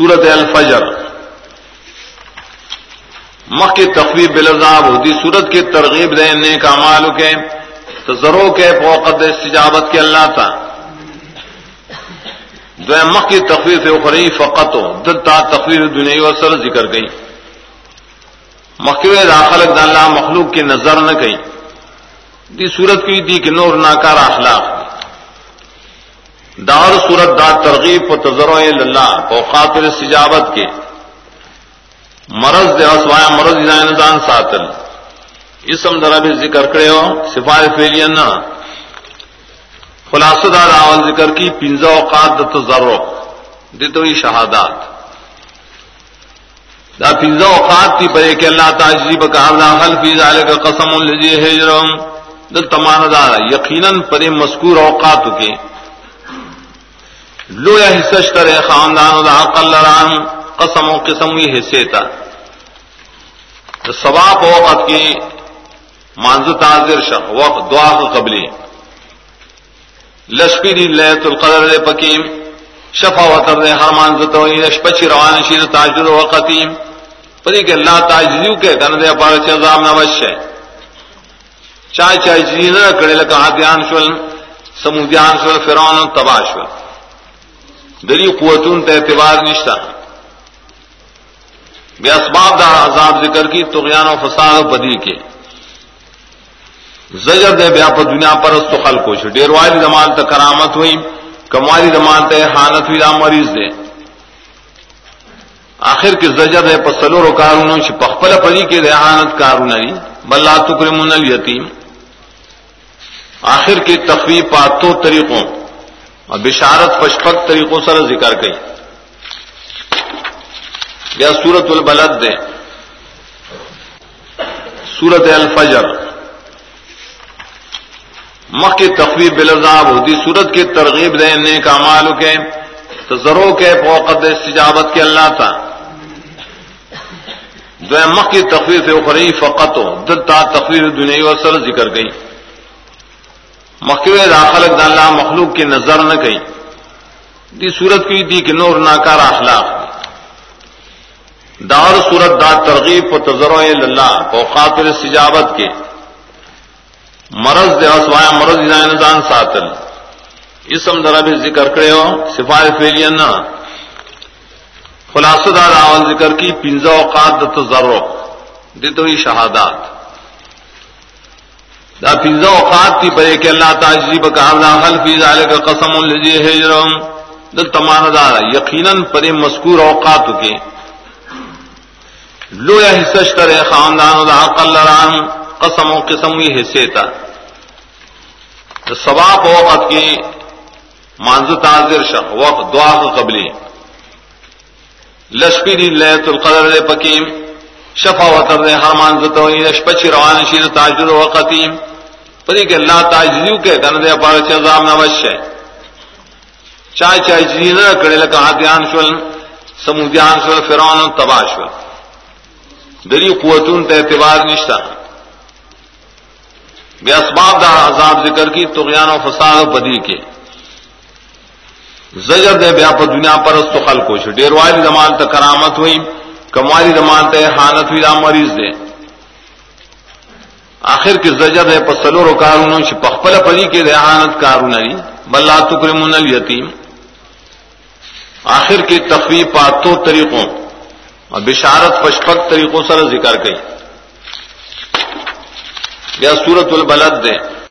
سورت الفجر۔ مخ کی تخویب بلزاب ہوتی سورت کی ترغیب دے، نیک اعمال کے تو کے فوقت استجابت کے اللہ تھا جو مخ کی تخویف اخری فقط ہو دلتا تخویف دنیا و سر ذکر گئی۔ مخوی داخل اللہ مخلوق کی نظر نہ گئی۔ دی صورت کی دی کہ نور ناکار اخلاق۔ دار صورت دا ترغیب و تجرو اللہ و خاطر سجابت کے۔ مرض دے مرض نظان ساتل۔ اسم ذرا بھی ذکر کرے ہو، سفارش فیلیا نہ۔ خلاصہ دار آول ذکر کی پنزا اوقات د تجرو دیتو شہادات۔ دا پنزا اوقات کی پڑے کہ اللہ تعالی بکار حل فی ذالک قسم الذی ہجرم دل تمان دار یقیناً پر مذکور اوقات کے۔ لو یا حصہ کرے خاندان دا عقل ران قسم و قسم ہی حصے تا۔ تو ثواب وقت کی مانزو تاضر شخ وقت دعا کو قبلی۔ لشکری دی لیت القدر دے پکیم شفا وطر دے ہر مانزو تو لشپچی روان شیر تاجر وقتیم پری کہ اللہ تاجزیو کے کن دے پار چزام نوش ہے چائے چائے جی نہ کڑے لگا ہاتھیان شول، سمودیان شول فرعون تباہ شول۔ دری قوتون تے اعتبار نشتا بے اسباب دا عذاب ذکر کی تغیان و فساد و بدی کے زجر دے بیا پر دنیا پر اس تو خلق کو ڈیر والی زمان تک کرامت ہوئی کموالی زمان تے حانت ہوئی دا مریض دے. آخر کے زجر دے پر سلور و کارونوں سے پخپل پری کے دے حانت کارون بلا تکرمون الیتیم. آخر کی تفریح پاتوں طریقوں اور بشارت پشپک طریقوں سر ذکر گئی یا سورت البلد دے۔ سورت الفجر۔ مخ کی تخویب بلزاب ہوتی سورت کی ترغیب دے نیک مالو کے تو ضرور کے فوقت استجابت کے اللہ تھا جو مخ کی تخویف اخری فقط ہو۔ دلتا تخویف دنیا و سر ذکر گئی مخوی داخل اللہ مخلوق کی نظر نہ گئی دی صورت کی، دی کہ نور ناکار اخلاق۔ دار صورت دا ترغیب و تجرو اللہ و خاطر سجابت کے۔ مرض دے اسوایا، مرض نظان ساتل۔ اسم ذرا بھی ذکر کرے ہو سفارش فیلیا نہ۔ خلاصہ دار ذکر کی پنزا اوقات د تجرو دیتو شہادات۔ دا پنزا اوقات کی پڑے کہ اللہ تعالی بکار حل فی ذالک قسم الذی ہجرم دل تمان دار یقیناً پر مذکور اوقات کے لو یا حصہ کرے خاندان دا عقل ران قسم و قسم ہی حصے تا ثواب وقت کی مانزو تاضر شخ وقت، دعا کو قبلی لشکری دی لیت القدر دے پکیم شفا وطر دے ہر مانزو تو یہ لشپچی روان شیر تاجر وقتیم پری کہ اللہ تاجزیو کے کن دے پار چزام نوش ہے چائے چائے جی نہ کڑے لگا ہاتھیان شول، سمودیان شول، فرعون تباہ شول۔ دری قوتون تے اعتبار نشتا۔ بے اسباب دا عذاب ذکر کی تغیان و فساد و بدی کے زجر دے بیا پر دنیا پر اس تو خلق کو ڈیر والی زمان کرامت ہوئی، کموالی زمان تے حانت ہوئی، دا مریض دے۔ آخر کی زجر دے پر و کارونوں سے پخپل پری کے دے حانت کارون لا تکرمون الیتیم۔ آخر کی تفریح پاتوں طریقوں۔ اور بشارت پشپک طریقوں سر ذکر گئی یا سورت البلد دیں